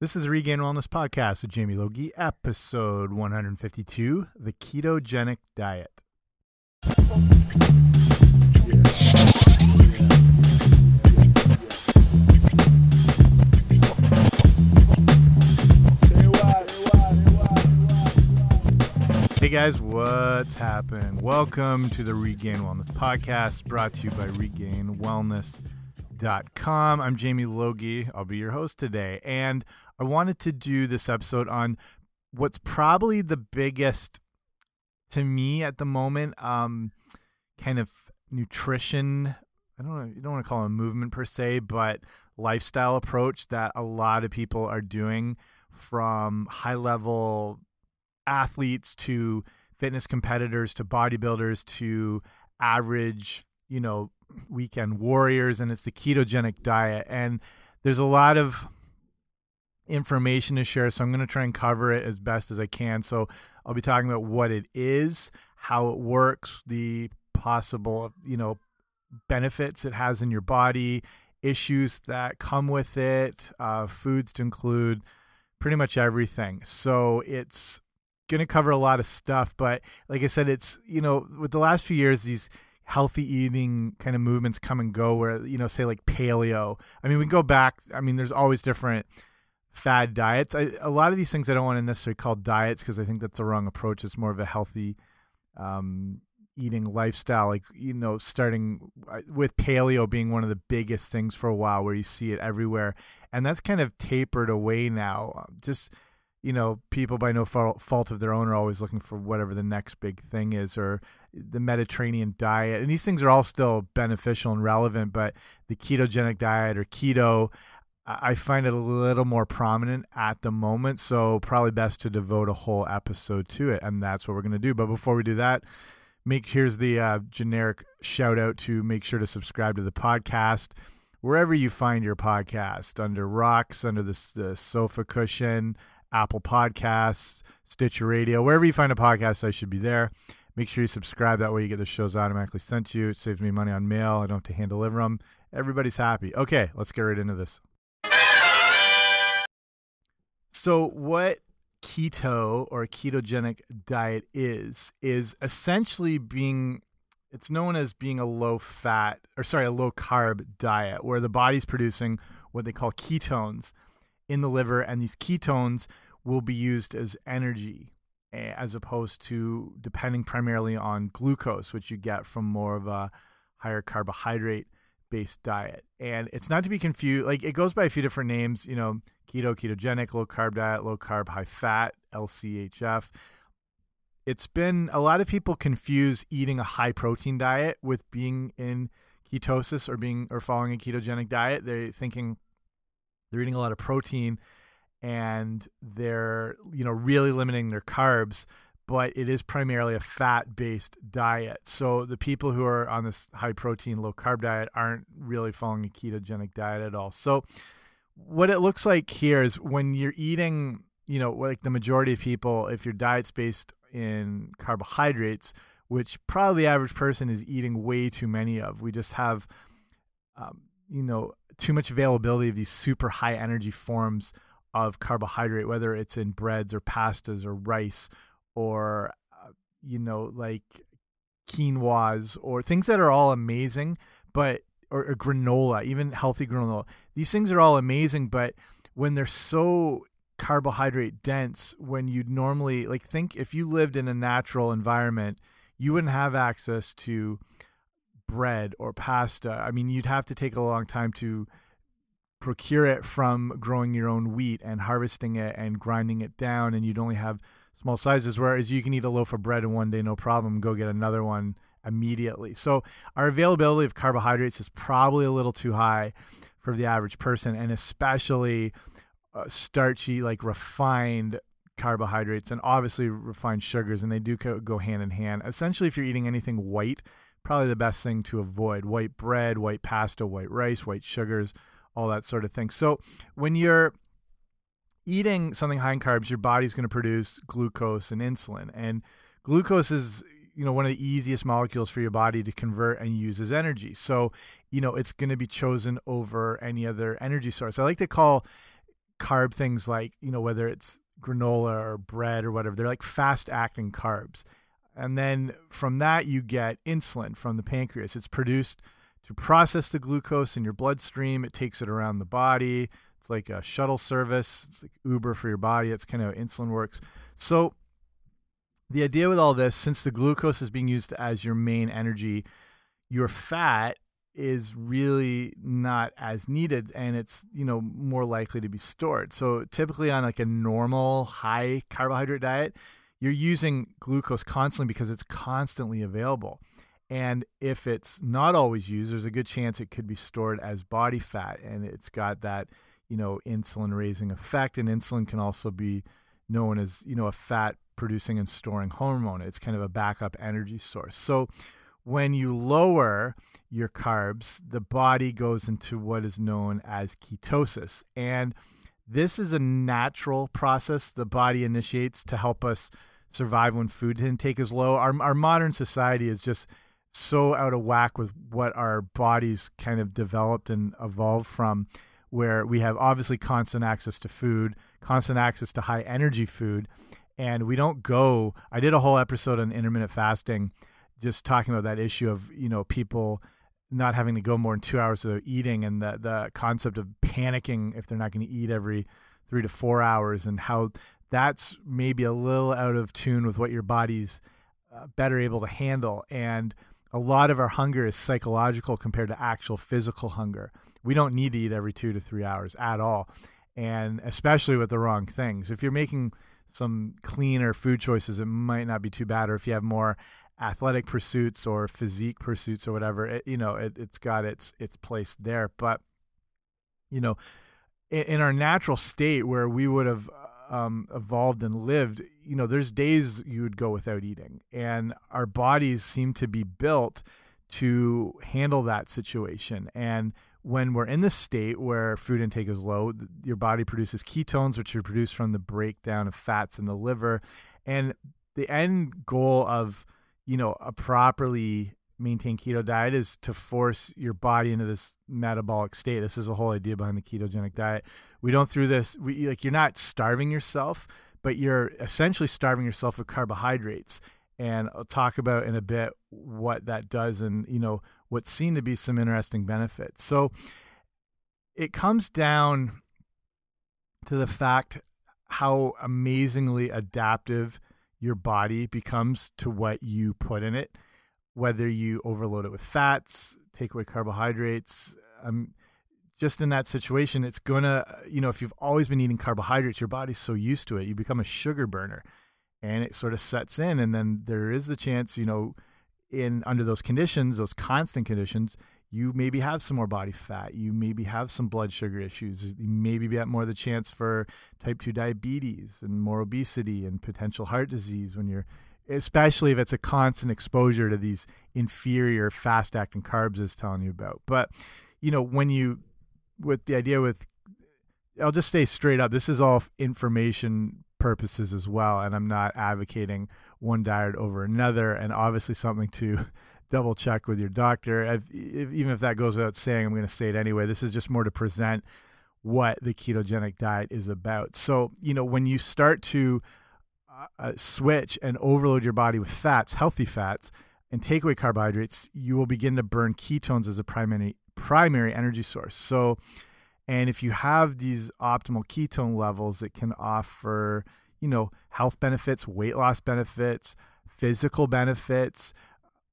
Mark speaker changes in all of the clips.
Speaker 1: This is Regained Wellness Podcast with Jamie Logie, episode 152 The Ketogenic Diet. Hey guys, what's happening? Welcome to the Regained Wellness Podcast brought to you by regainedwellness.com. I'm Jamie Logie. I'll be your host today. And I wanted to do this episode on what's probably the biggest to me at the moment um kind of nutrition I don't know you don't want to call it a movement per se, but lifestyle approach that a lot of people are doing from high level athletes to fitness competitors to bodybuilders to average, you know, weekend warriors and it's the ketogenic diet and there's a lot of information to share so I'm going to try and cover it as best as I can. So I'll be talking about what it is, how it works, the possible, you know, benefits it has in your body, issues that come with it, uh, foods to include, pretty much everything. So it's going to cover a lot of stuff, but like I said, it's you know with the last few years these healthy eating kind of movements come and go where you know say like paleo. I mean we go back. I mean there's always different fad diets. I, a lot of these things I don't want to necessarily call diets because I think that's the wrong approach. It's more of a healthy um, eating lifestyle. Like you know, starting uh, with paleo being one of the biggest things for a while, where you see it everywhere, and that's kind of tapered away now. Just you know, people by no fault of their own are always looking for whatever the next big thing is, or the Mediterranean diet. And these things are all still beneficial and relevant, but the ketogenic diet or keto, I find it a little more prominent at the moment. So, probably best to devote a whole episode to it. And that's what we're going to do. But before we do that, make here's the uh, generic shout out to make sure to subscribe to the podcast wherever you find your podcast under rocks under the, the sofa cushion Apple Podcasts, Stitcher Radio, wherever you find a podcast, I should be there. Make sure you subscribe. That way you get the shows automatically sent to you. It saves me money on mail. I don't have to hand deliver them. Everybody's happy. Okay, let's get right into this. So, what keto or ketogenic diet is, is essentially being, it's known as being a low fat, or sorry, a low carb diet where the body's producing what they call ketones in the liver, and these ketones will be used as energy eh, as opposed to depending primarily on glucose, which you get from more of a higher carbohydrate based diet. And it's not to be confused, like it goes by a few different names, you know, keto, ketogenic, low carb diet, low carb, high fat, LCHF. It's been a lot of people confuse eating a high protein diet with being in ketosis or being or following a ketogenic diet. They're thinking they're eating a lot of protein and they're you know really limiting their carbs but it is primarily a fat based diet. So the people who are on this high protein low carb diet aren't really following a ketogenic diet at all. So what it looks like here is when you're eating you know like the majority of people if your diet's based in carbohydrates which probably the average person is eating way too many of we just have um, you know too much availability of these super high energy forms of carbohydrate, whether it's in breads or pastas or rice or, uh, you know, like quinoas or things that are all amazing, but, or, or granola, even healthy granola. These things are all amazing, but when they're so carbohydrate dense, when you'd normally, like, think if you lived in a natural environment, you wouldn't have access to bread or pasta. I mean, you'd have to take a long time to procure it from growing your own wheat and harvesting it and grinding it down, and you'd only have small sizes. Whereas you can eat a loaf of bread in one day, no problem, go get another one immediately. So our availability of carbohydrates is probably a little too high for the average person, and especially uh, starchy, like refined carbohydrates, and obviously refined sugars, and they do go hand in hand. Essentially, if you're eating anything white, probably the best thing to avoid white bread, white pasta, white rice, white sugars, all that sort of thing. So when you're eating something high in carbs, your body's going to produce glucose and insulin. And glucose is you know one of the easiest molecules for your body to convert and use as energy. So, you know, it's going to be chosen over any other energy source. I like to call carb things like you know whether it's granola or bread or whatever they're like fast acting carbs and then from that you get insulin from the pancreas. It's produced to process the glucose in your bloodstream. It takes it around the body. It's like a shuttle service. It's like uber for your body. It's kind of how insulin works. So the idea with all this since the glucose is being used as your main energy your fat is really not as needed and it's you know more likely to be stored. So typically on like a normal high carbohydrate diet you're using glucose constantly because it's constantly available. And if it's not always used there's a good chance it could be stored as body fat and it's got that you know insulin raising effect. And insulin can also be known as you know a fat producing and storing hormone. It's kind of a backup energy source. So when you lower your carbs, the body goes into what is known as ketosis. And this is a natural process the body initiates to help us survive when food intake is low. Our, our modern society is just so out of whack with what our bodies kind of developed and evolved from, where we have obviously constant access to food, constant access to high energy food, and we don't go. I did a whole episode on intermittent fasting just talking about that issue of you know people not having to go more than two hours without eating and the the concept of panicking if they're not going to eat every three to four hours and how that's maybe a little out of tune with what your body's uh, better able to handle. And a lot of our hunger is psychological compared to actual physical hunger. We don't need to eat every two to three hours at all and especially with the wrong things. If you're making some cleaner food choices it might not be too bad. Or if you have more athletic pursuits or physique pursuits or whatever it, you know it, has got its its place there. But you know in, in our natural state where we would have um, evolved and lived you know there's days you would go without eating. And our bodies seem to be built to handle that situation. And when we're in the state where food intake is low your body produces ketones which are produced from the breakdown of fats in the liver. And the end goal of you know, a properly maintained keto diet is to force your body into this metabolic state. This is the whole idea behind the ketogenic diet. We don't through this we like you're not starving yourself, but you're essentially starving yourself of carbohydrates. And I'll talk about in a bit what that does and, you know, what seem to be some interesting benefits. So it comes down to the fact how amazingly adaptive your body becomes to what you put in it, whether you overload it with fats, take away carbohydrates. Um, just in that situation, it's gonna, you know, if you've always been eating carbohydrates, your body's so used to it, you become a sugar burner, and it sort of sets in. And then there is the chance, you know, in under those conditions, those constant conditions, you maybe have some more body fat. You maybe have some blood sugar issues. You maybe get more of the chance for type 2 diabetes and more obesity and potential heart disease when you're, especially if it's a constant exposure to these inferior fast acting carbs, is telling you about. But, you know, when you, with the idea with, I'll just say straight up, this is all information purposes as well. And I'm not advocating one diet over another and obviously something to, double check with your doctor. If, even if that goes without saying, I'm going to say it anyway. This is just more to present what the ketogenic diet is about. So, you know, when you start to uh, switch and overload your body with fats, healthy fats, and take away carbohydrates, you will begin to burn ketones as a primary primary energy source. So, and if you have these optimal ketone levels, it can offer, you know, health benefits, weight loss benefits, physical benefits,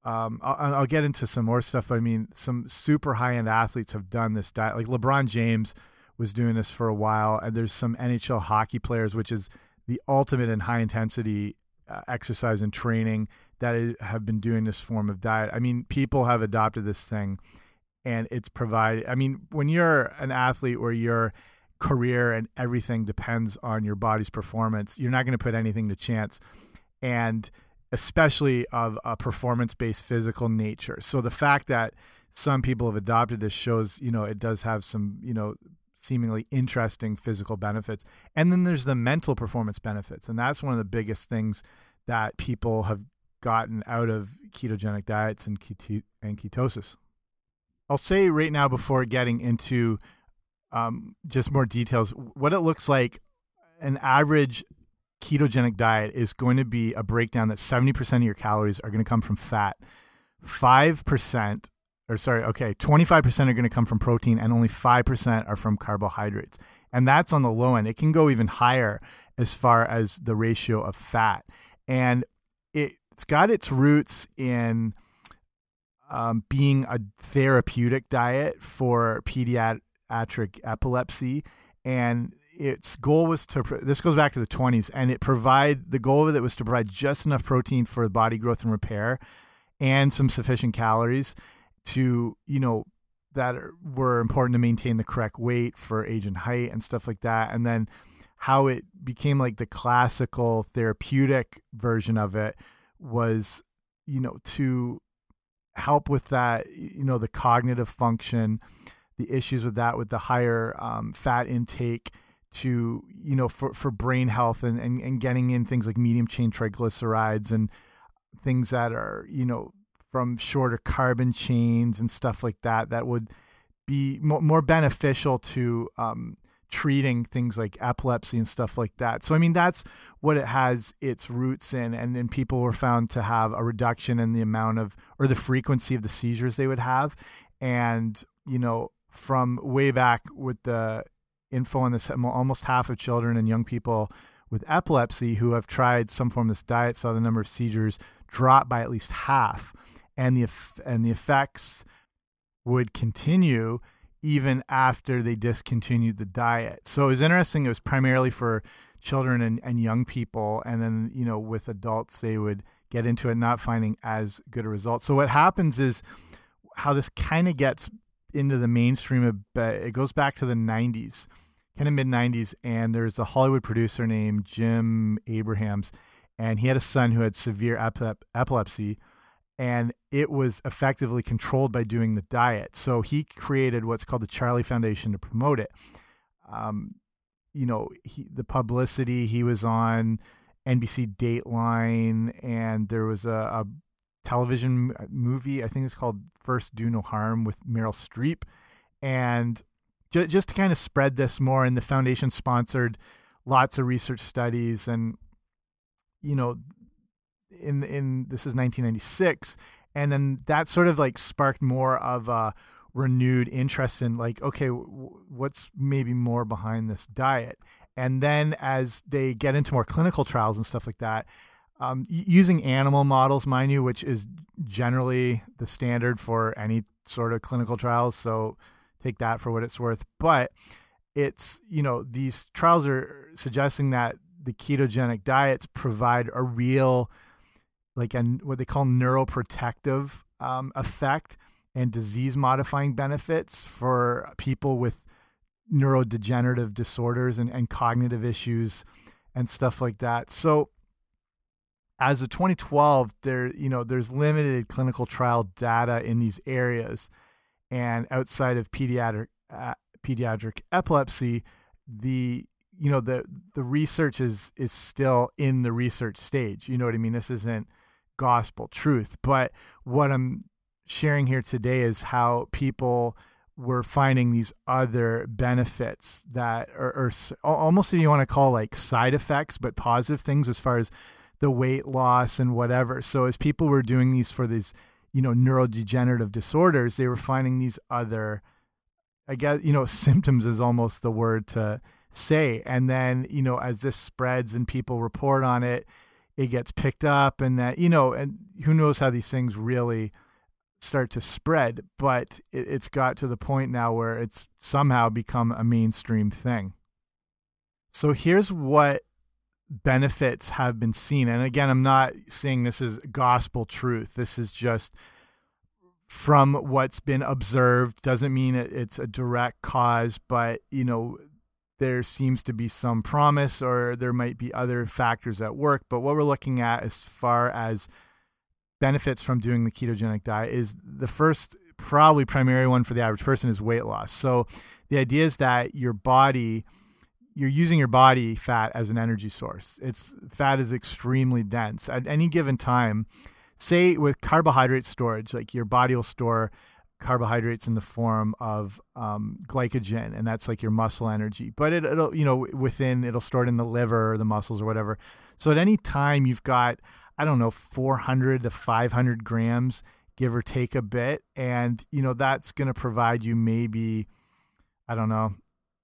Speaker 1: um, I'll, I'll, get into some more stuff, but I mean, some super high end athletes have done this diet. Like LeBron James was doing this for a while, and there's some NHL hockey players, which is the ultimate in high intensity uh, exercise and training, that is, have been doing this form of diet. I mean, people have adopted this thing, and it's provided. I mean, when you're an athlete where your career and everything depends on your body's performance, you're not going to put anything to chance. And especially of a performance based physical nature. So the fact that some people have adopted this shows, you know, it does have some, you know, seemingly interesting physical benefits. And then there's the mental performance benefits. And that's one of the biggest things that people have gotten out of ketogenic diets and, and ketosis. I'll say right now before getting into um, just more details. What it looks like, an average ketogenic diet is going to be a breakdown that 70% of your calories are going to come from fat, 5%, or sorry, okay, 25% are going to come from protein, and only 5% are from carbohydrates. And that's on the low end. It can go even higher as far as the ratio of fat. And it, it's got its roots in um, being a therapeutic diet for pediatric epilepsy. And its goal was to this goes back to the 20s and it provide the goal of it was to provide just enough protein for body growth and repair and some sufficient calories to you know that were important to maintain the correct weight for age and height and stuff like that. And then how it became like the classical therapeutic version of it was you know to help with that you know the cognitive function the issues with that with the higher um, fat intake to you know for for brain health and, and and getting in things like medium chain triglycerides and things that are you know from shorter carbon chains and stuff like that that would be more, beneficial to um, treating things like epilepsy and stuff like that. So I mean that's what it has its roots in and then people were found to have a reduction in the amount of or the frequency of the seizures they would have and you know from way back with the info on this. Almost half of children and young people with epilepsy who have tried some form of this diet saw the number of seizures drop by at least half, and the and the effects would continue even after they discontinued the diet. So it was interesting. It was primarily for children and, and young people, and then you know with adults they would get into it not finding as good a result. So what happens is how this kind of gets into the mainstream. It goes back to the 90s kind of mid 90s, and there's a Hollywood producer named Jim Abrahams, and he had a son who had severe epilep epilepsy, and it was effectively controlled by doing the diet. So he created what's called the Charlie Foundation to promote it. Um, you know, he, the publicity he was on NBC Dateline, and there was a, a television movie, I think it's called First Do No Harm with Meryl Streep. And just to kind of spread this more. And the foundation sponsored lots of research studies, and you know, in in this is 1996, and then that sort of like sparked more of a renewed interest in like, okay, what's maybe more behind this diet? And then as they get into more clinical trials and stuff like that, um, using animal models, mind you, which is generally the standard for any sort of clinical trials. So take that for what it's worth. But it's, you know, these trials are suggesting that the ketogenic diets provide a real, like, a, what they call neuroprotective um, effect and disease modifying benefits for people with neurodegenerative disorders and, and cognitive issues and stuff like that. So, as of 2012, there you know there's limited clinical trial data in these areas and outside of pediatric uh, pediatric epilepsy, the you know the the research is is still in the research stage. You know what I mean? This isn't gospel truth, but what I'm sharing here today is how people were finding these other benefits that are, are almost if you want to call like side effects, but positive things as far as the weight loss and whatever. So as people were doing these for these you know neurodegenerative disorders they were finding these other i guess you know symptoms is almost the word to say and then you know as this spreads and people report on it it gets picked up and that you know and who knows how these things really start to spread but it, it's got to the point now where it's somehow become a mainstream thing so here's what benefits have been seen. And again, I'm not saying this is gospel truth. This is just from what's been observed. Doesn't mean it, it's a direct cause, but you know, there seems to be some promise or there might be other factors at work. But what we're looking at as far as benefits from doing the ketogenic diet is the first probably primary one for the average person is weight loss. So the idea is that your body you're using your body fat as an energy source. It's fat is extremely dense at any given time. Say with carbohydrate storage, like your body will store carbohydrates in the form of um, glycogen, and that's like your muscle energy. But it, will you know, within it'll store it in the liver or the muscles or whatever. So at any time you've got, I don't know, 400 to 500 grams, give or take a bit, and you know that's going to provide you maybe, I don't know,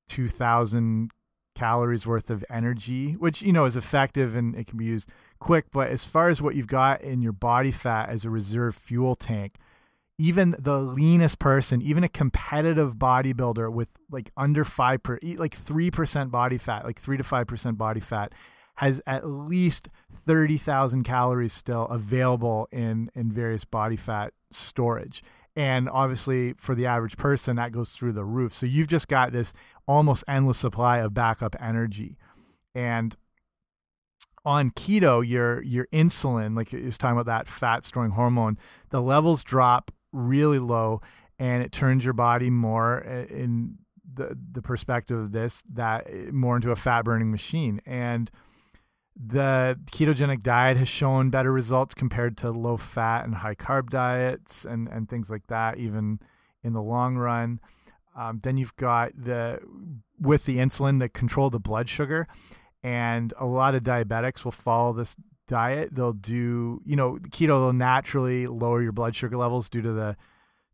Speaker 1: 2,000 calories worth of energy, which you know is effective and it can be used quick. But as far as what you've got in your body fat as a reserve fuel tank even the leanest person, even a competitive bodybuilder with like under five per, like three percent body fat, like three to five percent body fat, has at least thirty thousand calories still available in in various body fat storage. And obviously, for the average person, that goes through the roof. So you've just got this almost endless supply of backup energy. And on keto, your your insulin, like it was talking about that fat storing hormone, the levels drop really low and it turns your body more uh, in the the perspective of this that uh, more into a fat burning machine. And the ketogenic diet has shown better results compared to low fat and high carb diets and and things like that even in the long run. Um, then you've got the with the insulin that control the blood sugar and a lot of diabetics will follow this diet, they'll do, you know, keto will naturally lower your blood sugar levels due to the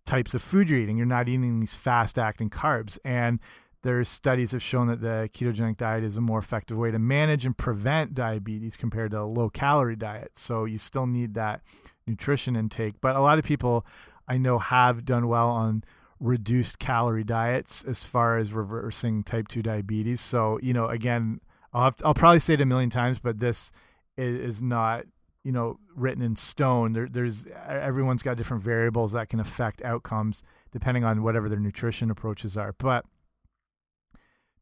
Speaker 1: types of food you're eating. You're not eating these fast acting carbs. And there's studies have shown that the ketogenic diet is a more effective way to manage and prevent diabetes compared to a low calorie diet. So you still need that nutrition intake. But a lot of people I know have done well on reduced calorie diets as far as reversing type 2 diabetes. So, you know, again, I'll, to, I'll probably say it a million times, but this is, is not you know written in stone. There, there's everyone's got different variables that can affect outcomes depending on whatever their nutrition approaches are. But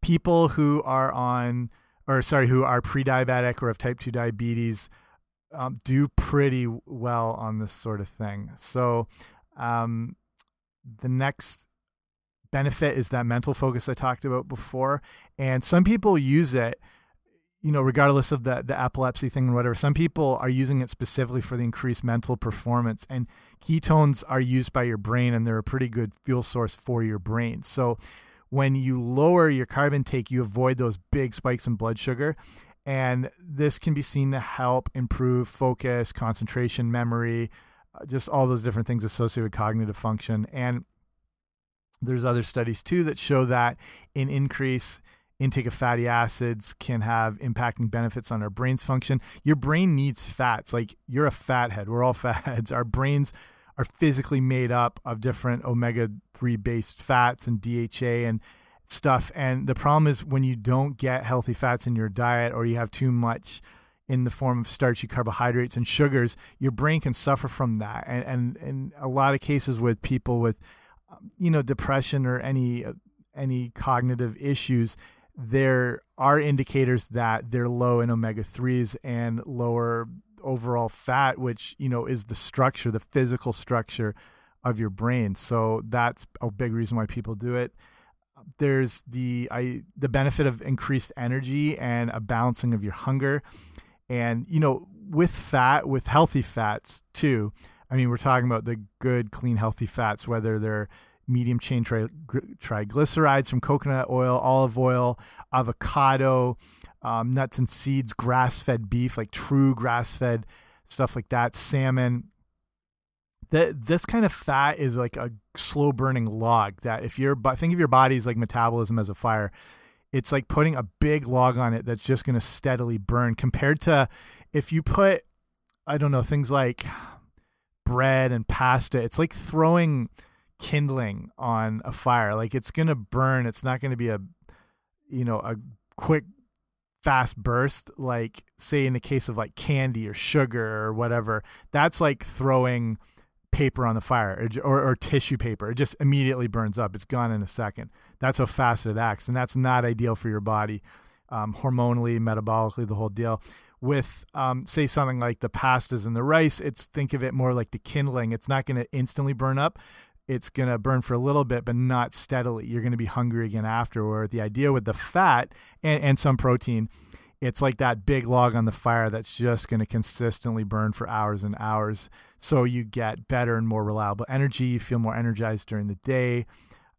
Speaker 1: people who are on or sorry who are pre-diabetic or have type 2 diabetes um, do pretty well on this sort of thing so um, the next benefit is that mental focus i talked about before and some people use it you know, regardless of the the epilepsy thing and whatever, some people are using it specifically for the increased mental performance. And ketones are used by your brain, and they're a pretty good fuel source for your brain. So when you lower your carb intake, you avoid those big spikes in blood sugar. And this can be seen to help improve focus, concentration, memory, uh, just all those different things associated with cognitive function. And there's other studies too that show that an increase intake of fatty acids can have impacting benefits on our brain's function. Your brain needs fats. Like you're a fathead. We're all fatheads. Our brains are physically made up of different omega 3 based fats and DHA and stuff. And the problem is when you don't get healthy fats in your diet or you have too much in the form of starchy carbohydrates and sugars, your brain can suffer from that. And and in a lot of cases with people with um, you know depression or any any cognitive issues, there are indicators that they're low in omega 3s and lower overall fat which you know is the structure the physical structure of your brain. So that's a big reason why people do it. There's the i the benefit of increased energy and a balancing of your hunger. And you know with fat with healthy fats too i mean we're talking about the good clean healthy fats whether they're medium chain tri triglycerides from coconut oil, olive oil, avocado, um, nuts and seeds, grass fed beef, like true grass fed stuff like that, salmon. That this kind of fat is like a slow burning log that if you're but think of your body's like metabolism as a fire it's like putting a big log on it that's just going to steadily burn compared to if you put i don't know things like bread and pasta it's like throwing kindling on a fire. Like it's going to burn. It's not going to be a, you know, a quick, fast burst. Like, say, in the case of like candy or sugar or whatever, that's like throwing paper on the fire or, or, or, tissue paper. It just immediately burns up. It's gone in a second. That's how fast it acts. And that's not ideal for your body, um, hormonally, metabolically, the whole deal. With, um, say, something like the pastas and the rice, it's think of it more like the kindling. It's not going to instantly burn up, it's going to burn for a little bit, but not steadily. You're going to be hungry again afterward. The idea with the fat and, and some protein it's like that big log on the fire that's just going to consistently burn for hours and hours. So you get better and more reliable energy. You feel more energized during the day.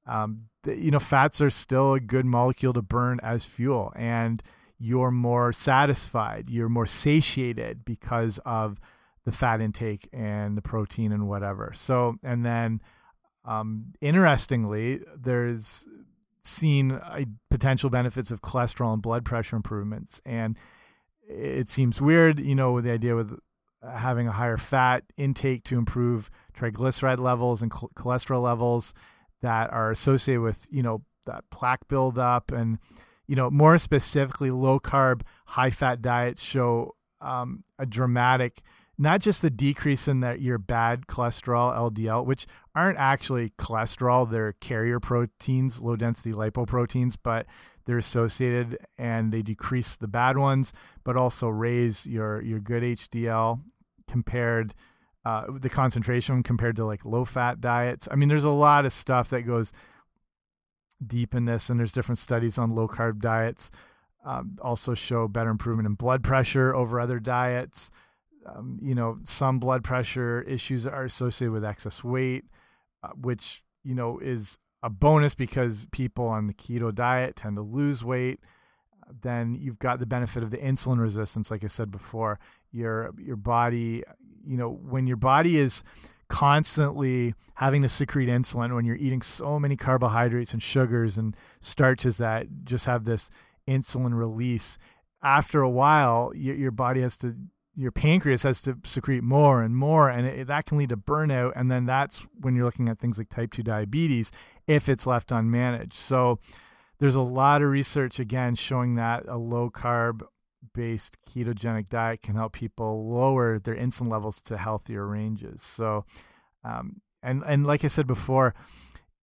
Speaker 1: Um, the, you know, fats are still a good molecule to burn as fuel, and you're more satisfied. You're more satiated because of the fat intake and the protein and whatever. So, and then um, interestingly, there's seen uh, potential benefits of cholesterol and blood pressure improvements. And it seems weird, you know, with the idea with having a higher fat intake to improve triglyceride levels and cholesterol levels that are associated with, you know, that plaque buildup and, you know, more specifically, low carb, high fat diets show um, a dramatic not just the decrease in that your bad cholesterol LDL, which aren't actually cholesterol, they're carrier proteins, low density lipoproteins, but they're associated and they decrease the bad ones, but also raise your your good HDL compared uh, the concentration compared to like low fat diets. I mean, there's a lot of stuff that goes deep in this, and there's different studies on low carb diets. Um, also show better improvement in blood pressure over other diets um, you know, some blood pressure issues are associated with excess weight, uh, which, you know, is a bonus because people on the keto diet tend to lose weight. Then you've got the benefit of the insulin resistance, like I said before. Your your body, you know, when your body is constantly having to secrete insulin, when you're eating so many carbohydrates and sugars and starches that just have this insulin release, after a while, your, your body has to your pancreas has to secrete more and more and it, that can lead to burnout and then that's when you're looking at things like type 2 diabetes if it's left unmanaged. So there's a lot of research again showing that a low carb based ketogenic diet can help people lower their insulin levels to healthier ranges. So um, and and like i said before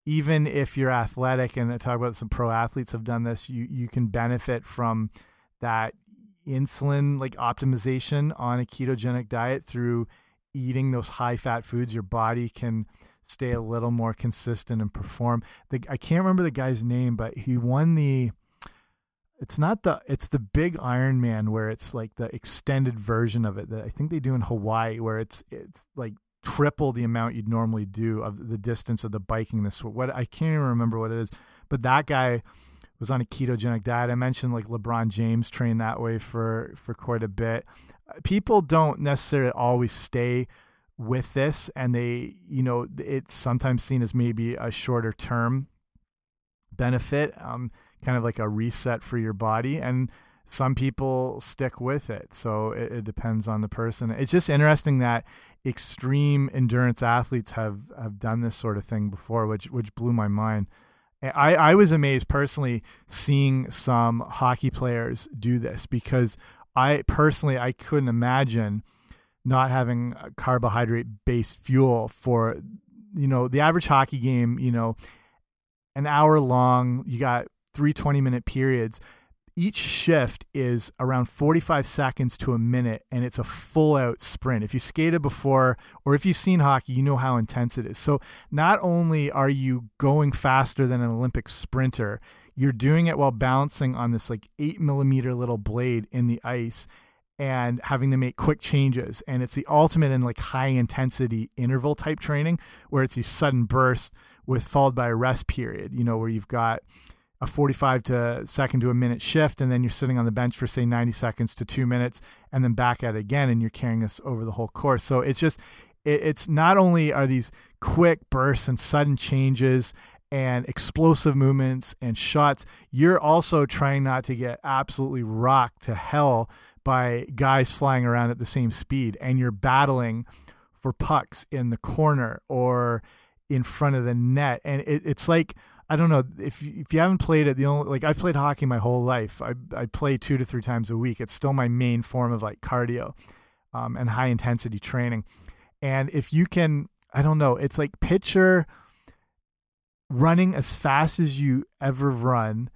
Speaker 1: even if you're athletic and I talk about some pro athletes have done this you you can benefit from that insulin like optimization on a ketogenic diet through eating those high fat foods, your body can stay a little more consistent and perform. The, I can't remember the guy's name, but he won the. It's not the. It's the big Ironman where it's like the extended version of it that I think they do in Hawaii, where it's it's like triple the amount you'd normally do of the distance of the biking. This what I can't even remember what it is, but that guy was on a ketogenic diet. I mentioned like LeBron James trained that way for for quite a bit. People don't necessarily always stay with this, and they, you know, it's sometimes seen as maybe a shorter term benefit, um, kind of like a reset for your body, and some people stick with it. So it, it depends on the person. It's just interesting that extreme endurance athletes have have done this sort of thing before, which which blew my mind. I, I was amazed personally seeing some hockey players do this because I personally I couldn't imagine not having carbohydrate based fuel for you know the average hockey game you know an hour long you got three 20 minute periods each shift is around 45 seconds to a minute and it's a full out sprint. If you skated before or if you've seen hockey, you know how intense it is. So not only are you going faster than an Olympic sprinter, you're doing it while balancing on this like eight millimeter little blade in the ice and having to make quick changes. And it's the ultimate in like high intensity interval type training where it's these sudden bursts with followed by a rest period, you know, where you've got a 45 to second to a minute shift and then you're sitting on the bench for say 90 seconds to two minutes and then back at it again and you're carrying this over the whole course. So it's just it, it's not only are these quick bursts and sudden changes and explosive movements and shots you're also trying not to get absolutely rocked to hell by guys flying around at the same speed and you're battling for pucks in the corner or in front of the net. And it, it's like I don't know if you, if you haven't played it. The only like I've played hockey my whole life. I I play two to three times a week. It's still my main form of like cardio, um, and high intensity training. And if you can, I don't know. It's like picture running as fast as you ever run,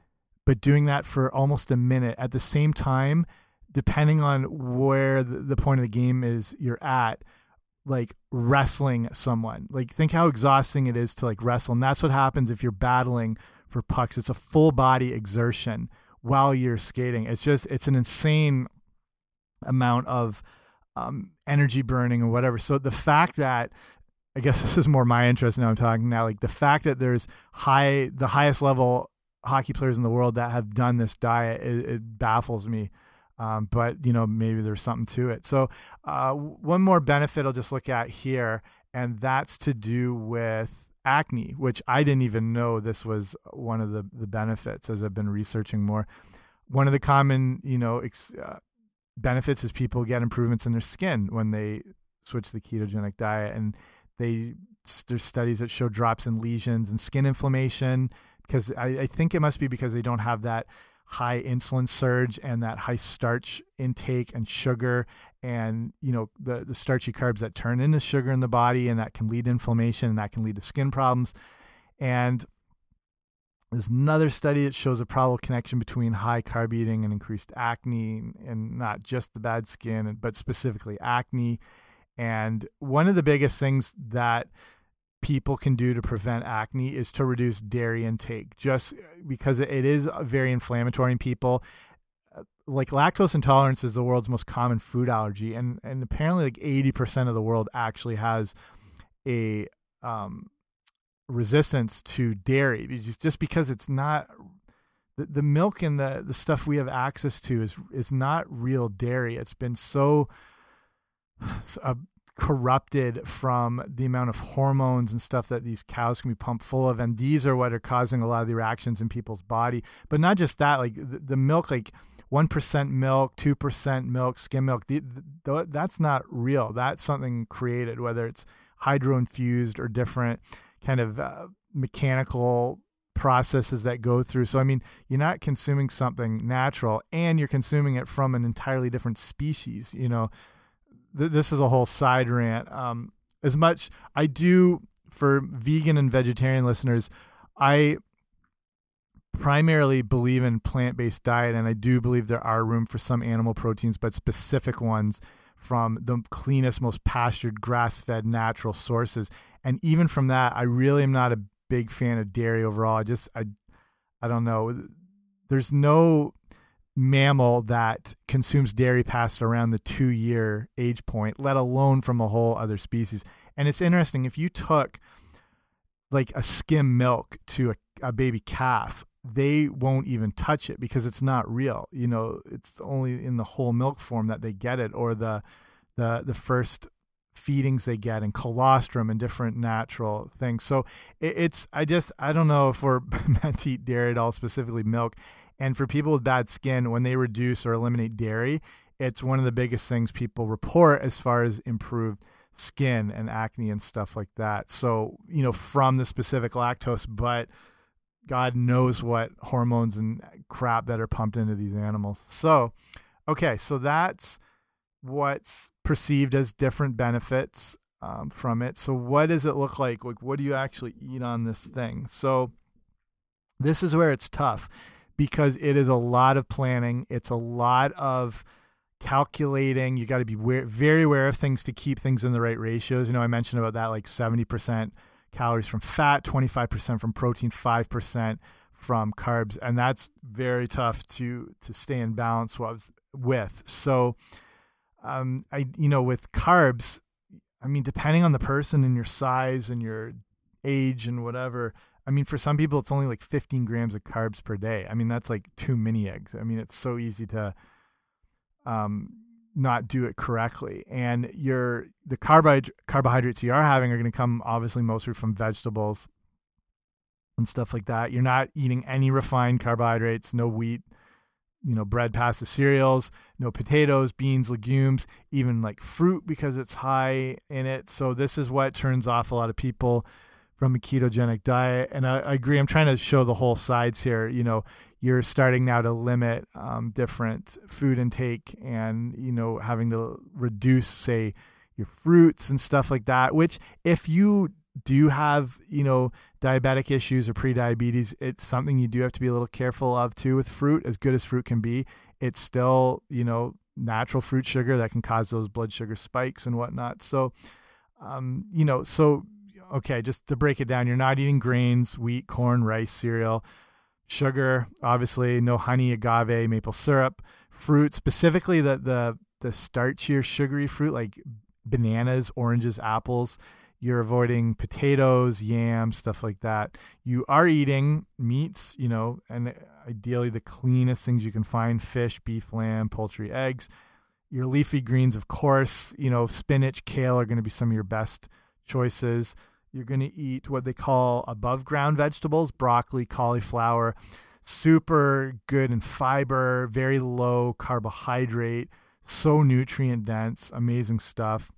Speaker 1: but doing that for almost a minute at the same time, depending on where the, the point of the game is you're at like wrestling someone. Like think how exhausting it is to like wrestle. And that's what happens if you're battling for pucks. It's a full body exertion while you're skating. It's just it's an insane amount of um, energy burning or whatever. So the fact that I guess this is more my interest now. I'm talking now. Like the fact that there's high, the highest level hockey players in the world that have done this diet, it, it baffles me. Um, but you know, maybe there's something to it. So uh, one more benefit I'll just look at here, and that's to do with acne, which I didn't even know this was one of the the benefits as I've been researching more. One of the common, you know, uh, benefits is people get improvements in their skin when they switch the ketogenic diet, and they there's studies that show drops in lesions and skin inflammation because I, I think it must be because they don't have that high insulin surge and that high starch intake and sugar and you know the the starchy carbs that turn into sugar in the body and that can lead to inflammation and that can lead to skin problems. And there's another study that shows a probable connection between high carb eating and increased acne and not just the bad skin but specifically acne. And one of the biggest things that people can do to prevent acne is to reduce dairy intake. Just because it is very inflammatory in people uh, like lactose intolerance is the world's most common food allergy and and apparently like 80% of the world actually has a um, resistance to dairy. Just because it's not the, the milk and the the stuff we have access to is is not real dairy. It's been so uh, corrupted from the amount of hormones and stuff that these cows can be pumped full of and these are what are causing a lot of the reactions in people's body but not just that like the, the milk like 1% milk 2% milk skim milk the, the, that's not real that's something created whether it's hydro infused or different kind of uh, mechanical processes that go through. So, I mean, you're not consuming something natural and you're consuming it from an entirely different species. You know, th this is a whole side rant. Um, as much I do for vegan and vegetarian listeners, I primarily believe in plant-based diet and I do believe there are room for some animal proteins but specific ones from the cleanest most pastured grass-fed natural sources. And even from that I really am not a big fan of dairy overall. I just I I don't know. There's no mammal that consumes dairy past around the two year age point, let alone from a whole other species. And it's interesting if you took like a skim milk to a, a baby calf, they won't even touch it because it's not real. You know, it's only in the whole milk form that they get it, or the the the first feedings they get and colostrum and different natural things. So it, it's I just I don't know if we're meant to eat dairy at all, specifically milk. And for people with bad skin, when they reduce or eliminate dairy, it's one of the biggest things people report as far as improved skin and acne and stuff like that. So, you know, from the specific lactose, but God knows what hormones and crap that are pumped into these animals. So, okay, so that's what's perceived as different benefits um, from it. So, what does it look like? Like, what do you actually eat on this thing? So, this is where it's tough because it is a lot of planning. It's a lot of calculating. You got to be very aware of things to keep things in the right ratios. You know, I mentioned about that like 70% calories from fat, 25% from protein, 5% from carbs, and that's very tough to to stay in balance with. So, um, I you know with carbs, I mean depending on the person and your size and your age and whatever, I mean, for some people, it's only like 15 grams of carbs per day. I mean, that's like two mini eggs. I mean, it's so easy to um, not do it correctly. And your the carbohydrate carbohydrates you are having are going to come obviously mostly from vegetables and stuff like that. You're not eating any refined carbohydrates, no wheat, you know, bread, pasta, cereals, no potatoes, beans, legumes, even like fruit because it's high in it. So this is what turns off a lot of people from a ketogenic diet. And I, I, agree. I'm trying to show the whole sides here. You know, you're starting now to limit um, different food intake and, you know, having to reduce, say, your fruits and stuff like that, which if you do have, you know, diabetic issues or pre-diabetes, it's something you do have to be a little careful of too with fruit. As good as fruit can be, it's still, you know, natural fruit sugar that can cause those blood sugar spikes and whatnot. So, um, you know, so okay, just to break it down, you're not eating grains, wheat, corn, rice, cereal, sugar, obviously, no honey, agave, maple syrup, fruit, specifically the the the starchier sugary fruit like bananas, oranges, apples. You're avoiding potatoes, yams, stuff like that. You are eating meats, you know, and ideally the cleanest things you can find fish, beef, lamb, poultry, eggs. Your leafy greens, of course, you know, spinach, kale are going to be some of your best choices. You're going to eat what they call above ground vegetables, broccoli, cauliflower, super good in fiber, very low carbohydrate, so nutrient dense, amazing stuff.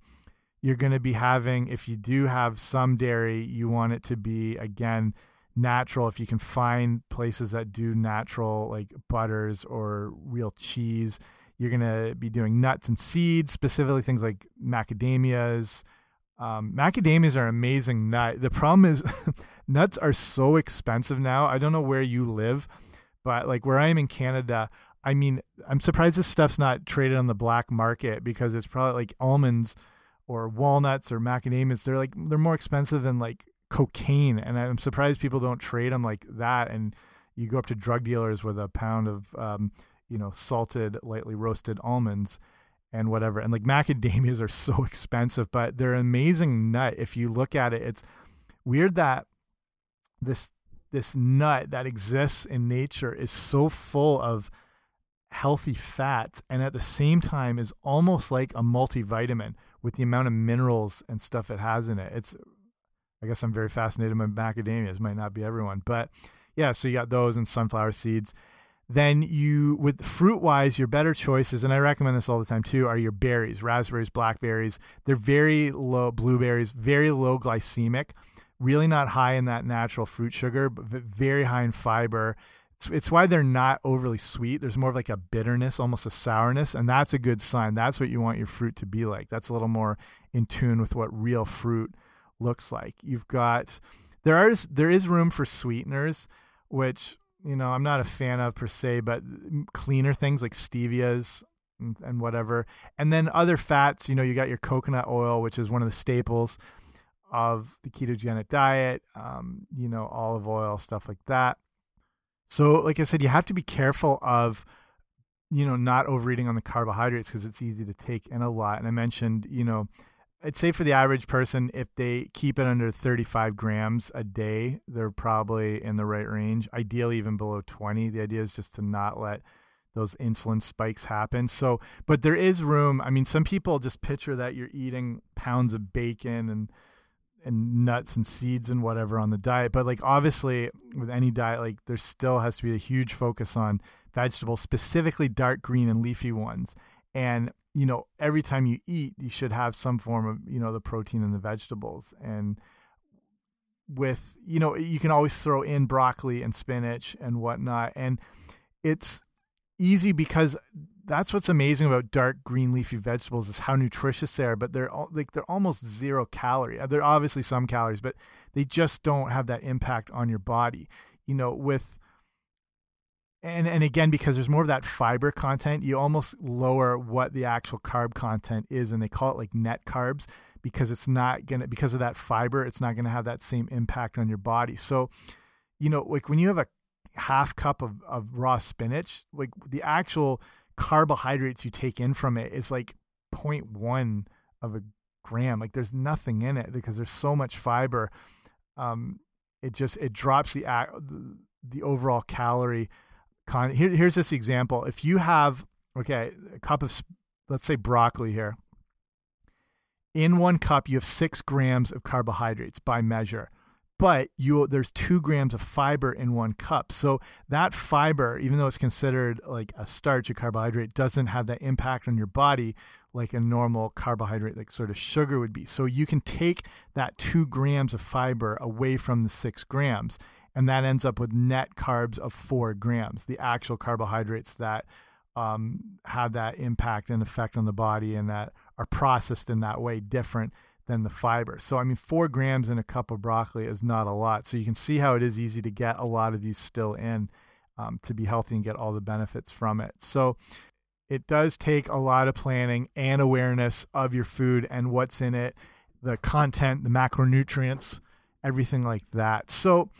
Speaker 1: You're going to be having, if you do have some dairy, you want it to be, again, natural. If you can find places that do natural, like butters or real cheese, you're going to be doing nuts and seeds, specifically things like macadamias, um, macadamias are amazing nut. The problem is nuts are so expensive now. I don't know where you live, but like where I am in Canada, I mean, I'm surprised this stuff's not traded on the black market because it's probably like almonds or walnuts or macadamias. They're like they're more expensive than like cocaine, and I'm surprised people don't trade them like that. And you go up to drug dealers with a pound of um, you know salted, lightly roasted almonds and whatever. And like macadamias are so expensive, but they're an amazing nut. If you look at it, it's weird that this this nut that exists in nature is so full of healthy fats and at the same time is almost like a multivitamin with the amount of minerals and stuff it has in it. It's I guess I'm very fascinated by macadamias. Might not be everyone, but yeah. So you got those and sunflower seeds then you with fruit wise your better choices and i recommend this all the time too are your berries raspberries blackberries. They're very low blueberries very low glycemic really not high in that natural fruit sugar but very high in fiber. It's, it's why they're not overly sweet. There's more of like a bitterness almost a sourness and that's a good sign. That's what you want your fruit to be like. That's a little more in tune with what real fruit looks like. You've got there is there is room for sweeteners which you know, I'm not a fan of per se, but cleaner things like stevias and, and, whatever. And then other fats, you know, you got your coconut oil, which is one of the staples of the ketogenic diet, um, you know, olive oil, stuff like that. So, like I said, you have to be careful of, you know, not overeating on the carbohydrates because it's easy to take in a lot. And I mentioned, you know, I'd say for the average person, if they keep it under 35 grams a day, they're probably in the right range. Ideally, even below 20. The idea is just to not let those insulin spikes happen. So, but there is room. I mean, some people just picture that you're eating pounds of bacon and and nuts and seeds and whatever on the diet. But like obviously with any diet, like there still has to be a huge focus on vegetables, specifically dark green and leafy ones. And you know, every time you eat, you should have some form of, you know, the protein and the vegetables. And with, you know, you can always throw in broccoli and spinach and whatnot. And it's easy because that's what's amazing about dark green leafy vegetables is how nutritious they are, but they're like they're almost zero calorie. They're obviously some calories, but they just don't have that impact on your body. You know, with and and again because there's more of that fiber content you almost lower what the actual carb content is and they call it like net carbs because it's not gonna because of that fiber it's not gonna have that same impact on your body. So you know like when you have a half cup of, of raw spinach like the actual carbohydrates you take in from it is like 0.1 of a gram. Like there's nothing in it because there's so much fiber. Um it just it drops the the overall calorie con here, here's this example. If you have okay, a cup of let's say broccoli here. In one cup, you have six grams of carbohydrates by measure, but you there's two grams of fiber in one cup. So that fiber, even though it's considered like a starch, a carbohydrate, doesn't have that impact on your body like a normal carbohydrate, like sort of sugar would be. So you can take that two grams of fiber away from the six grams and that ends up with net carbs of four grams, the actual carbohydrates that um, have that impact and effect on the body and that are processed in that way different than the fiber. So, I mean, four grams in a cup of broccoli is not a lot. So, you can see how it is easy to get a lot of these still in um, to be healthy and get all the benefits from it. So, it does take a lot of planning and awareness of your food and what's in it, the content, the macronutrients, everything like that. So,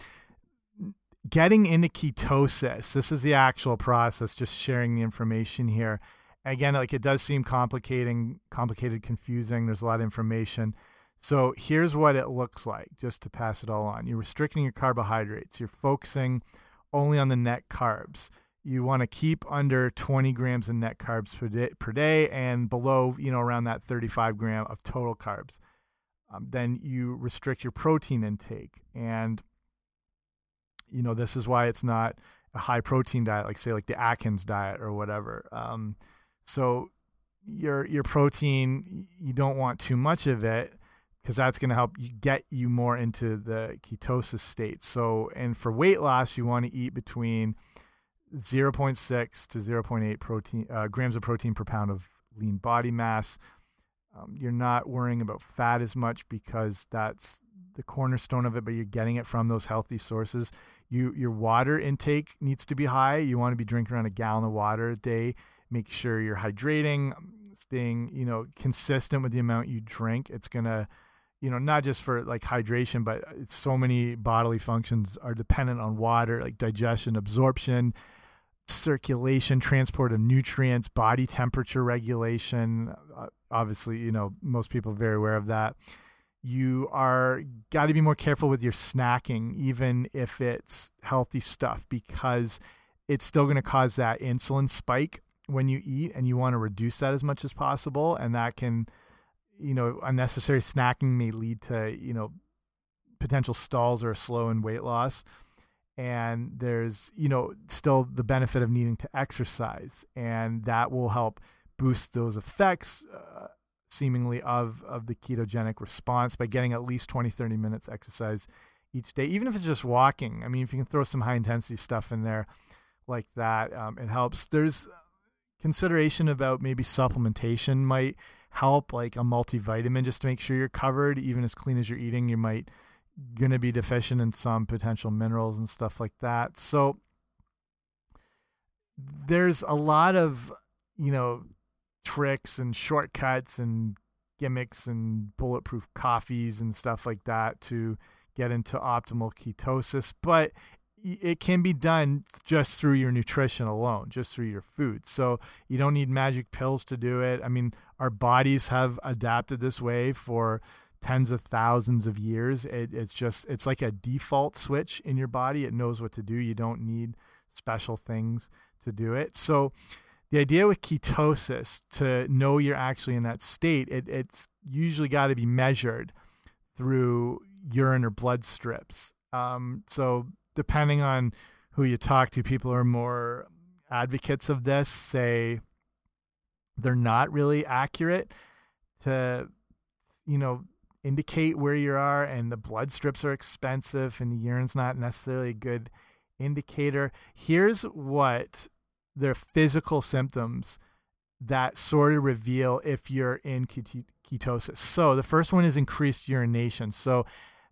Speaker 1: getting into ketosis, this is the actual process, just sharing the information here. Again, like it does seem complicating, complicated, confusing. There's a lot of information. So here's what it looks like, just to pass it all on. You're restricting your carbohydrates. You're focusing only on the net carbs. You want to keep under 20 grams of net carbs per day, per day and below, you know, around that 35 gram of total carbs. Um, then you restrict your protein intake. And, you know, this is why it's not a high protein diet, like say like the Atkins diet or whatever. Um, so your your protein, you don't want too much of it because that's going to help you get you more into the ketosis state. So, and for weight loss, you want to eat between 0.6 to 0.8 protein uh, grams of protein per pound of lean body mass. Um, you're not worrying about fat as much because that's the cornerstone of it, but you're getting it from those healthy sources. You your water intake needs to be high. You want to be drinking around a gallon of water a day. Make sure you're hydrating, staying you know consistent with the amount you drink. It's gonna you know not just for like hydration, but it's so many bodily functions are dependent on water, like digestion, absorption circulation, transport of nutrients, body temperature regulation. Uh, obviously, you know, most people are very aware of that. You are got to be more careful with your snacking, even if it's healthy stuff, because it's still going to cause that insulin spike when you eat, and you want to reduce that as much as possible. And that can, you know, unnecessary snacking may lead to, you know, potential stalls or a slow in weight loss and there's you know still the benefit of needing to exercise and that will help boost those effects uh, seemingly of of the ketogenic response by getting at least 20 30 minutes exercise each day even if it's just walking. I mean if you can throw some high intensity stuff in there like that um, it helps. There's consideration about maybe supplementation might help like a multivitamin just to make sure you're covered. Even as clean as you're eating you might going to be deficient in some potential minerals and stuff like that. So there's a lot of, you know, tricks and shortcuts and gimmicks and bulletproof coffees and stuff like that to get into optimal ketosis, but it can be done just through your nutrition alone, just through your food. So you don't need magic pills to do it. I mean, our bodies have adapted this way for tens of thousands of years. It, it's just it's like a default switch in your body. It knows what to do. You don't need special things to do it. So the idea with ketosis to know you're actually in that state, it, it's usually got to be measured through urine or blood strips. Um, so depending on who you talk to, people are more advocates of this say they're not really accurate to you know indicate where you are, and the blood strips are expensive, and the urine's not necessarily a good indicator. Here's what the physical symptoms that sort of reveal if you're in ketosis. So the first one is increased urination. So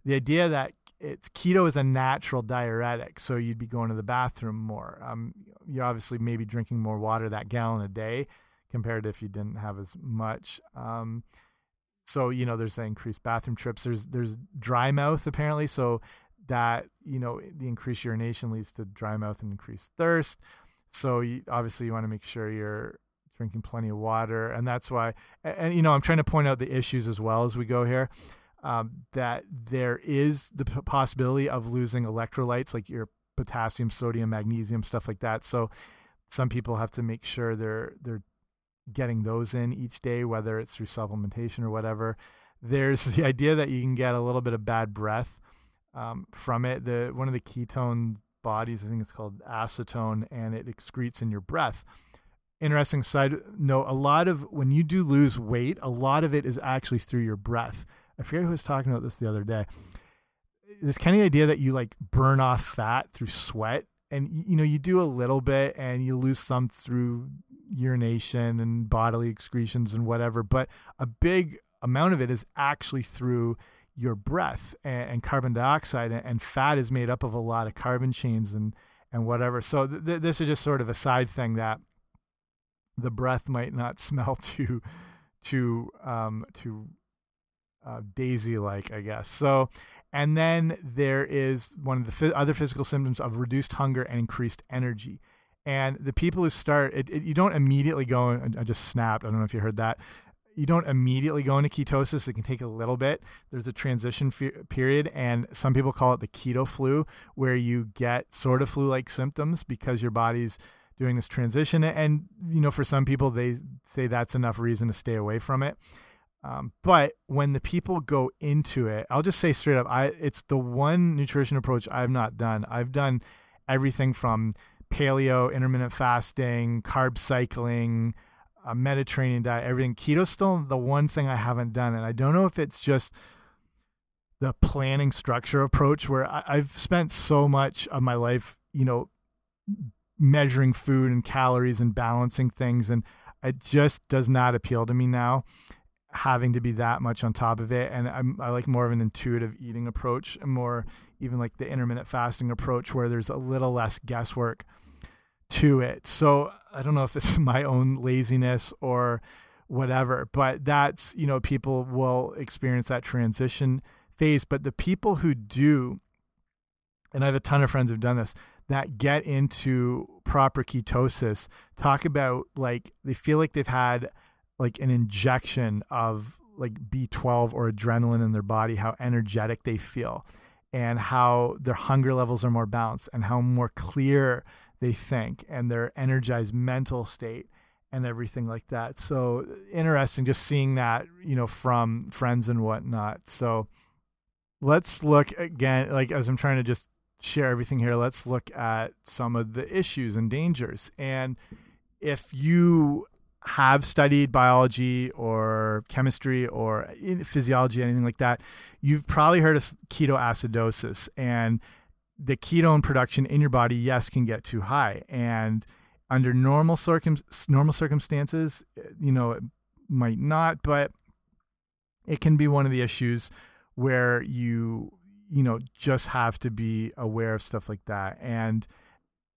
Speaker 1: the idea that it's keto is a natural diuretic, so you'd be going to the bathroom more. Um, you're obviously maybe drinking more water that gallon a day compared to if you didn't have as much. Um, so you know there's the increased bathroom trips there's there's dry mouth apparently so that you know the increased urination leads to dry mouth and increased thirst so you, obviously you want to make sure you're drinking plenty of water and that's why and, and you know i'm trying to point out the issues as well as we go here um, that there is the possibility of losing electrolytes like your potassium sodium magnesium stuff like that so some people have to make sure they're they're getting those in each day, whether it's through supplementation or whatever. There's the idea that you can get a little bit of bad breath um, from it. The one of the ketone bodies, I think it's called acetone, and it excretes in your breath. Interesting side note: a lot of when you do lose weight, a lot of it is actually through your breath. I forget who was talking about this the other day. This kind of idea that you like burn off fat through sweat, and you know you do a little bit, and you lose some through urination and bodily excretions and whatever, but a big amount of it is actually through your breath and, and carbon dioxide and, and, fat is made up of a lot of carbon chains and and whatever. So th th this is just sort of a side thing that the breath might not smell too too um too uh, daisy like, I guess. So, and then there is one of the other physical symptoms of reduced hunger and increased energy. And the people who start, it, it, you don't immediately go, I just snapped. I don't know if you heard that. You don't immediately go into ketosis. It can take a little bit. There's a transition period, and some people call it the keto flu, where you get sort of flu like symptoms because your body's doing this transition. And, you know, for some people, they say that's enough reason to stay away from it. Um, but when the people go into it, I'll just say straight up, I it's the one nutrition approach I've not done. I've done everything from paleo, intermittent fasting, carb cycling, a Mediterranean diet, everything. Keto's still the one thing I haven't done, and I don't know if it's just the planning structure approach where I, I've spent so much of my life, you know, measuring food and calories and balancing things, and it just does not appeal to me now having to be that much on top of it and I'm, i like more of an intuitive eating approach and more even like the intermittent fasting approach where there's a little less guesswork to it. So i don't know if it's my own laziness or whatever but that's you know people will experience that transition phase. But the people who do and i have a ton of friends who've done this that get into proper ketosis talk about like they feel like they've had like an injection of like B12 or adrenaline in their body, how energetic they feel, and how their hunger levels are more balanced, and how more clear they think, and their energized mental state, and everything like that. So interesting, just seeing that, you know, from friends and whatnot. So let's look again, like as I'm trying to just share everything here, let's look at some of the issues and dangers. And if you have studied biology or chemistry or physiology, anything like that, you've probably heard of ketoacidosis. And the ketone production in your body, yes, can get too high. And under normal circum normal circumstances, you know, it might not, but it can be one of the issues where you you know just have to be aware of stuff like that and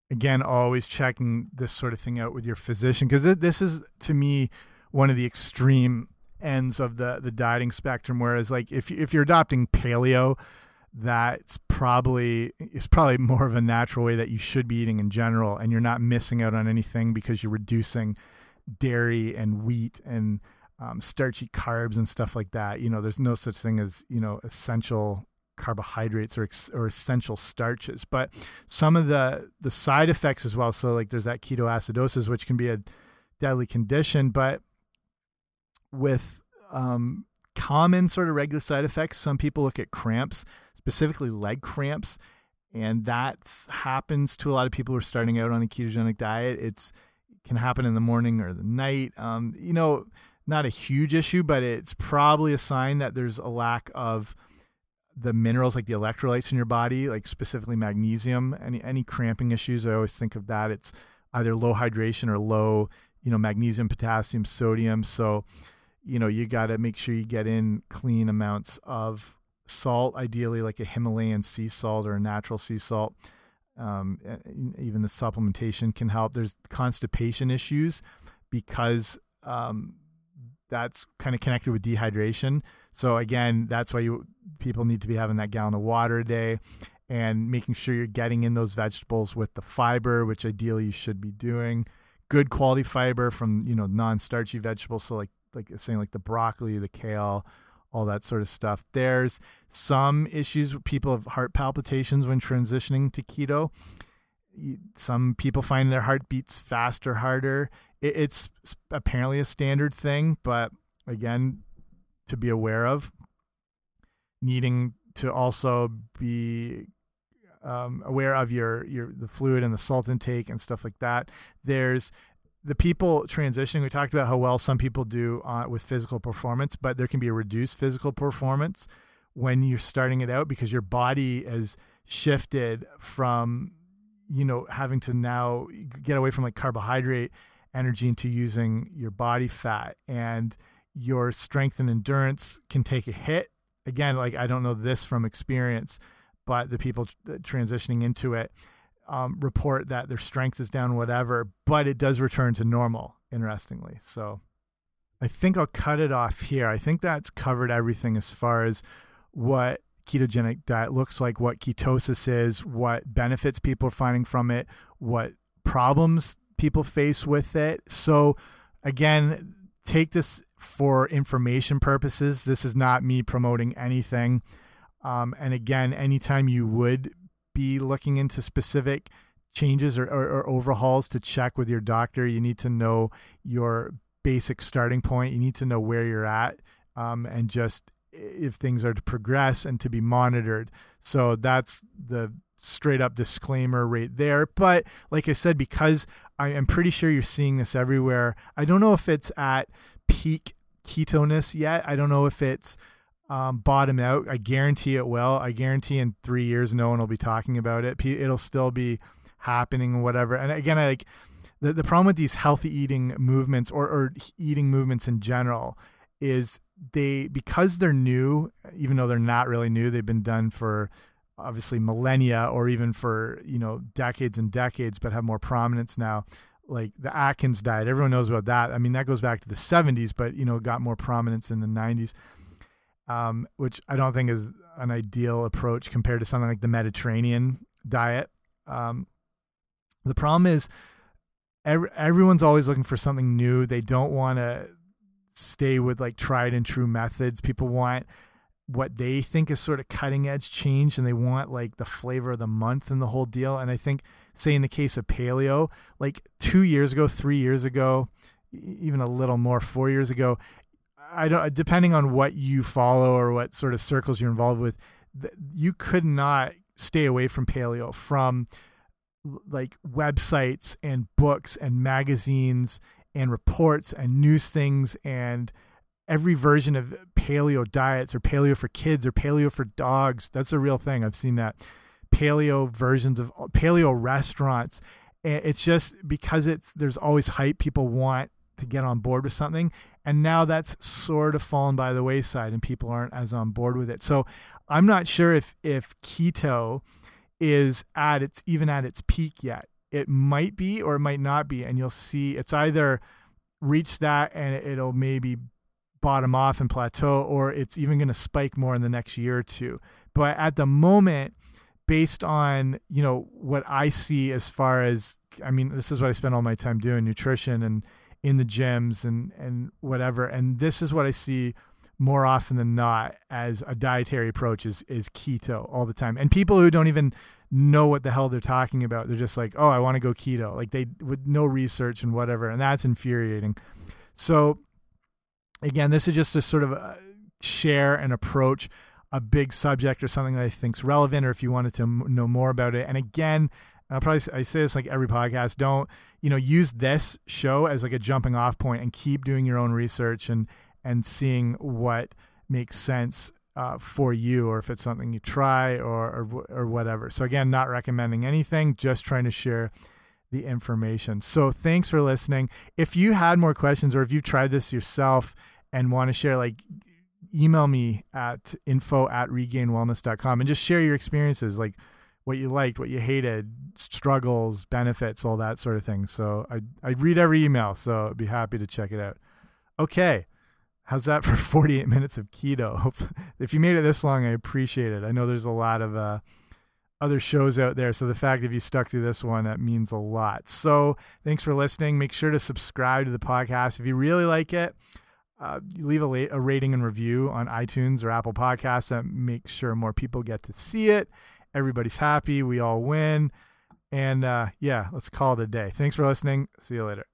Speaker 1: again always checking this sort of thing out with your physician because this is to me one of the extreme ends of the the dieting spectrum whereas like if if you're adopting paleo that's probably it's probably more of a natural way that you should be eating in general and you're not missing out on anything because you're reducing dairy and wheat and um, starchy carbs and stuff like that. You know there's no such thing as you know essential carbohydrates or, or essential starches. But some of the the side effects as well so like there's that ketoacidosis which can be a deadly condition but with um, common sort of regular side effects some people look at cramps specifically leg cramps and that happens to a lot of people who are starting out on a ketogenic diet it's it can happen in the morning or the night um, you know not a huge issue but it's probably a sign that there's a lack of the minerals like the electrolytes in your body, like specifically magnesium, any any cramping issues, I always think of that. It's either low hydration or low, you know, magnesium, potassium, sodium. So, you know, you got to make sure you get in clean amounts of salt, ideally like a Himalayan sea salt or a natural sea salt. Um, even the supplementation can help. There's constipation issues because um, that's kind of connected with dehydration. So again, that's why you people need to be having that gallon of water a day and making sure you're getting in those vegetables with the fiber, which ideally you should be doing. Good quality fiber from, you know, non-starchy vegetables. So like like saying like the broccoli, the kale, all that sort of stuff. There's some issues with people have heart palpitations when transitioning to keto. Some people find their heart beats faster, harder it's apparently a standard thing, but again, to be aware of, needing to also be um, aware of your your the fluid and the salt intake and stuff like that. There's the people transitioning. We talked about how well some people do uh, with physical performance, but there can be a reduced physical performance when you're starting it out because your body has shifted from you know having to now get away from like carbohydrate energy into using your body fat and your strength and endurance can take a hit again like i don't know this from experience but the people transitioning into it um, report that their strength is down whatever but it does return to normal interestingly so I think I'll cut it off here. I think that's covered everything as far as what ketogenic diet looks like, what ketosis is, what benefits people are finding from it, what problems people face with it. So, again, take this for information purposes. This is not me promoting anything. Um, and again, anytime you would be looking into specific changes or, or, or, overhauls to check with your doctor, you need to know your basic starting point. You need to know where you're at um, and just if things are to progress and to be monitored. So that's the straight up disclaimer right there. But like I said, because I am pretty sure you're seeing this everywhere, I don't know if it's at peak ketoness yet. I don't know if it's um, bottom out. I guarantee it will. I guarantee in three years, no one will be talking about it. It'll still be happening whatever. And again, I like the, the problem with these healthy eating movements or, or eating movements in general is they because they're new even though they're not really new they've been done for obviously millennia or even for you know decades and decades but have more prominence now like the atkins diet everyone knows about that i mean that goes back to the 70s but you know got more prominence in the 90s um, which i don't think is an ideal approach compared to something like the mediterranean diet um, the problem is every, everyone's always looking for something new they don't want to stay with like tried and true methods. People want what they think is sort of cutting edge change and they want like the flavor of the month and the whole deal. And I think, say, in the case of paleo, like two years ago, three years ago, even a little more, four years ago, I don't, depending on what you follow or what sort of circles you're involved with, you could not stay away from paleo from like websites and books and magazines and reports and news things and every version of paleo diets or paleo for kids or paleo for dogs. That's a real thing. I've seen that. Paleo versions of paleo restaurants. It's just because it's there's always hype. People want to get on board with something, and now that's sort of fallen by the wayside, and people aren't as on board with it. So I'm not sure if if keto is at its even at its peak yet. It might be or it might not be. And you'll see it's either reach that and it'll maybe bottom off and plateau or it's even going to spike more in the next year or two. But at the moment based on you know what i see as far as i mean this is what i spend all my time doing nutrition and in the gyms and and whatever and this is what i see more often than not as a dietary approach is is keto all the time and people who don't even know what the hell they're talking about. They're just like, oh, I want to go keto. Like they with no research and whatever, and that's infuriating. So again, this is just to sort of uh, share and approach a big subject or something that I think's relevant, or if you wanted to know more about it. And again, I'll probably I say this like every podcast. Don't you know use this show as like a jumping off point and keep doing your own research and and seeing what makes sense uh, for you or if it's something you try or, or or whatever. So again, not recommending anything, just trying to share the information. So thanks for listening. If you had more questions or if you tried this yourself and want to share, like email me at info at regainedwellness.com and just share your experiences, like what you liked, what you hated, struggles, benefits, all that sort of thing. So I I read every email, so I'd be happy to check it out. Okay. How's that for 48 minutes of keto? if you made it this long, I appreciate it. I know there's a lot of uh, other shows out there, so the fact if you stuck through this one, that means a lot. So thanks for listening. Make sure to subscribe to the podcast if you really like it. Uh, leave a, a rating and review on iTunes or Apple Podcasts and make sure more people get to see it. Everybody's happy. We all win. And uh, yeah, let's call it a day. Thanks for listening. See you later.